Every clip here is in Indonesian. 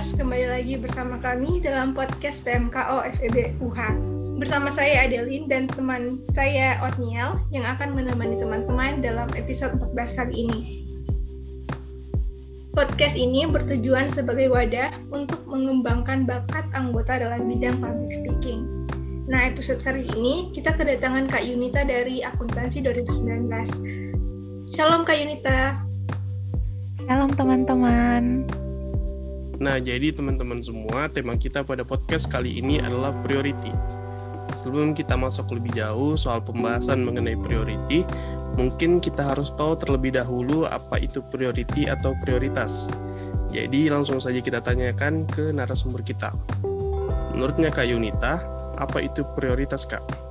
Pers, kembali lagi bersama kami dalam podcast PMKO FEB UH. Bersama saya Adeline dan teman saya Otniel yang akan menemani teman-teman dalam episode 14 kali ini. Podcast ini bertujuan sebagai wadah untuk mengembangkan bakat anggota dalam bidang public speaking. Nah, episode kali ini kita kedatangan Kak Yunita dari Akuntansi 2019. Shalom Kak Yunita. Shalom teman-teman. Nah, jadi teman-teman semua, tema kita pada podcast kali ini adalah priority. Sebelum kita masuk lebih jauh soal pembahasan mengenai priority, mungkin kita harus tahu terlebih dahulu apa itu priority atau prioritas. Jadi langsung saja kita tanyakan ke narasumber kita. Menurutnya Kak Yunita, apa itu prioritas Kak?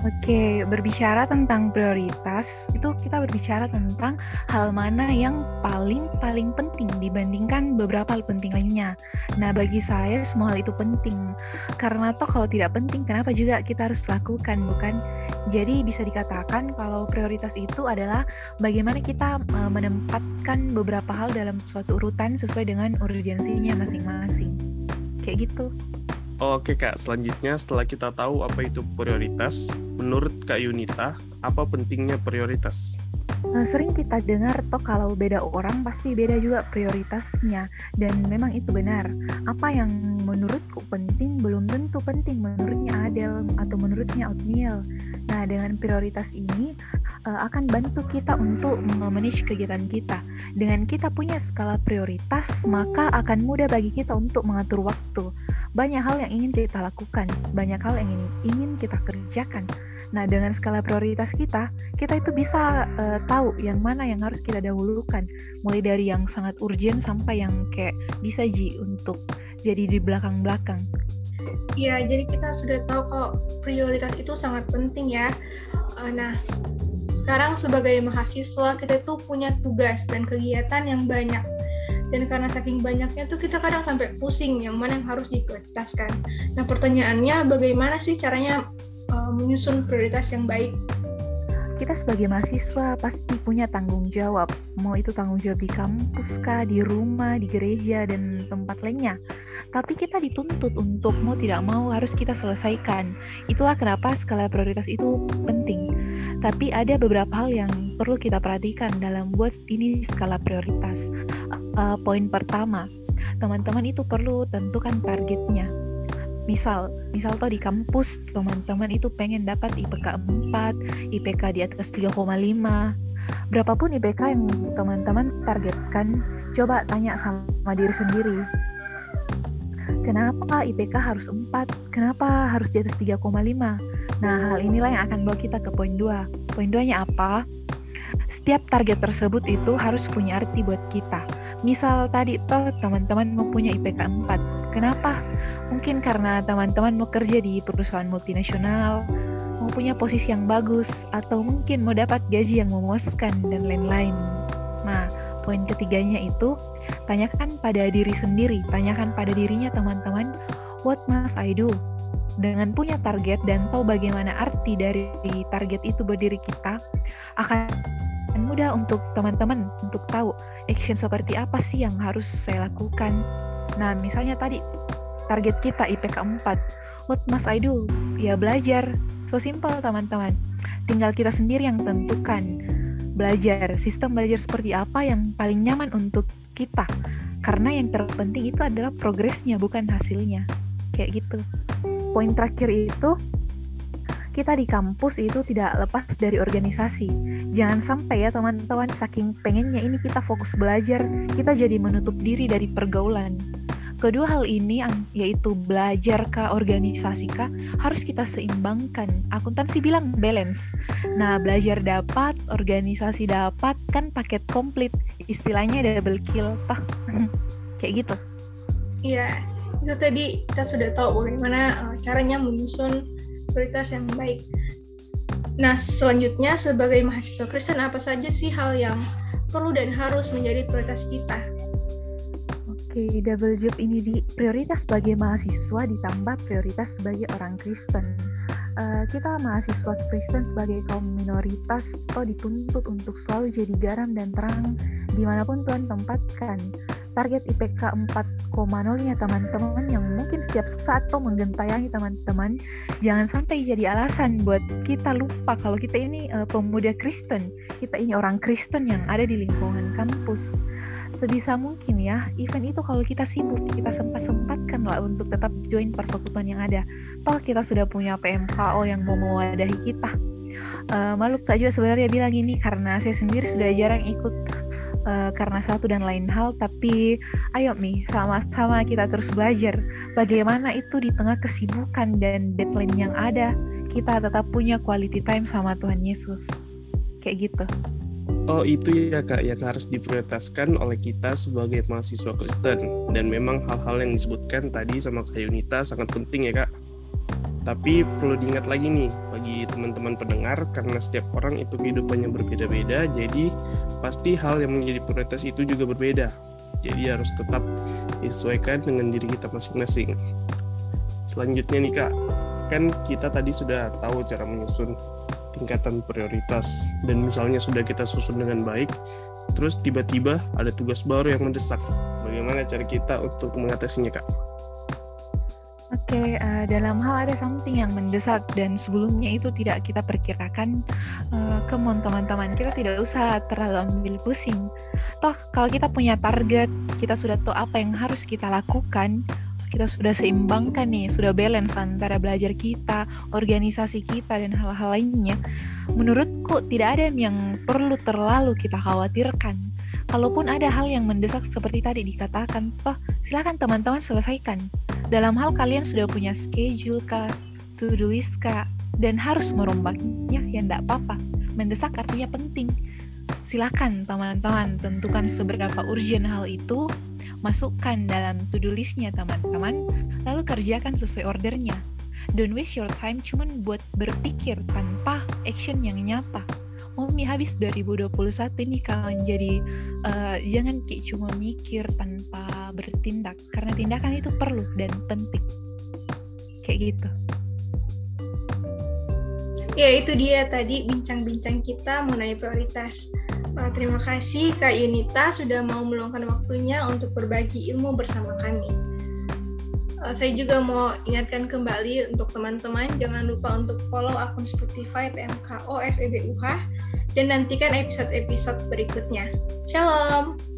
Oke, berbicara tentang prioritas, itu kita berbicara tentang hal mana yang paling-paling penting dibandingkan beberapa hal penting lainnya. Nah, bagi saya semua hal itu penting. Karena toh kalau tidak penting, kenapa juga kita harus lakukan, bukan? Jadi bisa dikatakan kalau prioritas itu adalah bagaimana kita uh, menempatkan beberapa hal dalam suatu urutan sesuai dengan urgensinya masing-masing. Kayak gitu. Oke Kak, selanjutnya setelah kita tahu apa itu prioritas, menurut Kak Yunita, apa pentingnya prioritas? Eh, sering kita dengar toh kalau beda orang pasti beda juga prioritasnya dan memang itu benar. Apa yang menurutku penting belum tentu penting menurutnya Adel atau menurutnya Otniel. Nah, dengan prioritas ini uh, akan bantu kita untuk memanage kegiatan kita. Dengan kita punya skala prioritas, maka akan mudah bagi kita untuk mengatur waktu banyak hal yang ingin kita lakukan, banyak hal yang ingin kita kerjakan. Nah, dengan skala prioritas kita, kita itu bisa uh, tahu yang mana yang harus kita dahulukan, mulai dari yang sangat urgent sampai yang kayak bisa ji untuk jadi di belakang-belakang. Iya, jadi kita sudah tahu kalau prioritas itu sangat penting ya. Uh, nah, sekarang sebagai mahasiswa kita tuh punya tugas dan kegiatan yang banyak dan karena saking banyaknya tuh kita kadang sampai pusing yang mana yang harus diprioritaskan. Nah pertanyaannya bagaimana sih caranya menyusun prioritas yang baik? Kita sebagai mahasiswa pasti punya tanggung jawab, mau itu tanggung jawab di kampus kah, di rumah, di gereja, dan tempat lainnya. Tapi kita dituntut untuk mau tidak mau harus kita selesaikan. Itulah kenapa skala prioritas itu penting. Tapi ada beberapa hal yang perlu kita perhatikan dalam buat ini skala prioritas uh, poin pertama, teman-teman itu perlu tentukan targetnya. Misal, misal tuh di kampus teman-teman itu pengen dapat IPK 4, IPK di atas 3,5. Berapapun IPK yang teman-teman targetkan, coba tanya sama diri sendiri. Kenapa IPK harus 4? Kenapa harus di atas 3,5? Nah, hal inilah yang akan bawa kita ke poin 2. Poin 2-nya apa? Setiap target tersebut itu harus punya arti buat kita Misal tadi toh teman-teman mau punya IPK 4. Kenapa? Mungkin karena teman-teman mau kerja di perusahaan multinasional, mau punya posisi yang bagus, atau mungkin mau dapat gaji yang memuaskan dan lain-lain. Nah, poin ketiganya itu tanyakan pada diri sendiri, tanyakan pada dirinya teman-teman, what must I do? Dengan punya target dan tahu bagaimana arti dari target itu berdiri kita, akan mudah untuk teman-teman untuk tahu action seperti apa sih yang harus saya lakukan. Nah, misalnya tadi target kita IPK 4. What must I do? Ya belajar. So simple teman-teman. Tinggal kita sendiri yang tentukan. Belajar, sistem belajar seperti apa yang paling nyaman untuk kita. Karena yang terpenting itu adalah progresnya bukan hasilnya. Kayak gitu. Poin terakhir itu kita di kampus itu tidak lepas dari organisasi. Jangan sampai ya teman-teman saking pengennya ini kita fokus belajar, kita jadi menutup diri dari pergaulan. Kedua hal ini yaitu belajar ke organisasi kah harus kita seimbangkan. Akuntansi bilang balance. Nah, belajar dapat, organisasi dapat kan paket komplit. Istilahnya double kill toh. Kayak gitu. Iya, itu tadi kita sudah tahu bagaimana uh, caranya menyusun prioritas yang baik. Nah, selanjutnya sebagai mahasiswa Kristen apa saja sih hal yang perlu dan harus menjadi prioritas kita? Oke, double job ini di prioritas sebagai mahasiswa ditambah prioritas sebagai orang Kristen. Uh, kita mahasiswa Kristen sebagai kaum minoritas atau dituntut untuk selalu jadi garam dan terang di mana pun Tuhan tempatkan. target IPK 4,0-nya teman-teman yang mungkin setiap saat tuh menggentayangi teman-teman. Jangan sampai jadi alasan buat kita lupa kalau kita ini uh, pemuda Kristen. Kita ini orang Kristen yang ada di lingkungan kampus. Sebisa mungkin ya event itu kalau kita sibuk kita sempat-sempatkan lah untuk tetap join persekutuan yang ada. Toh kita sudah punya PMKO yang mau mewadahi kita. Uh, Maluk tak juga sebenarnya bilang ini karena saya sendiri sudah jarang ikut uh, karena satu dan lain hal tapi ayo nih sama-sama kita terus belajar bagaimana itu di tengah kesibukan dan deadline yang ada kita tetap punya quality time sama Tuhan Yesus. Kayak gitu. Oh itu ya kak yang harus diprioritaskan oleh kita sebagai mahasiswa Kristen. Dan memang hal-hal yang disebutkan tadi sama Kak Yunita sangat penting ya kak. Tapi perlu diingat lagi nih bagi teman-teman pendengar karena setiap orang itu kehidupannya berbeda-beda jadi pasti hal yang menjadi prioritas itu juga berbeda. Jadi harus tetap disesuaikan dengan diri kita masing-masing. Selanjutnya nih kak, kan kita tadi sudah tahu cara menyusun tingkatan prioritas dan misalnya sudah kita susun dengan baik, terus tiba-tiba ada tugas baru yang mendesak. Bagaimana cara kita untuk mengatasinya kak? Oke, uh, eh, dalam hal ada something yang mendesak dan sebelumnya itu tidak kita perkirakan, uh, come teman-teman, kita tidak usah terlalu ambil pusing. Toh kalau kita punya target, kita sudah tahu apa yang harus kita lakukan, kita sudah seimbangkan nih, sudah balance antara belajar kita, organisasi kita, dan hal-hal lainnya. Menurutku tidak ada yang perlu terlalu kita khawatirkan. Kalaupun ada hal yang mendesak seperti tadi dikatakan, toh silakan teman-teman selesaikan dalam hal kalian sudah punya schedule kah, to-do list kah, dan harus merombaknya, ya enggak apa-apa. Mendesak artinya penting. Silakan teman-teman tentukan seberapa urgent hal itu, masukkan dalam to-do listnya teman-teman, lalu kerjakan sesuai ordernya. Don't waste your time cuman buat berpikir tanpa action yang nyata. Mami habis 2021 nih kawan jadi uh, jangan kayak cuma mikir tanpa bertindak. Karena tindakan itu perlu dan penting. Kayak gitu. Ya itu dia tadi bincang-bincang kita mengenai prioritas. Terima kasih Kak Yunita sudah mau meluangkan waktunya untuk berbagi ilmu bersama kami. Uh, saya juga mau ingatkan kembali untuk teman-teman jangan lupa untuk follow akun Spotify PMKO FEBUH dan nantikan episode-episode berikutnya. Shalom!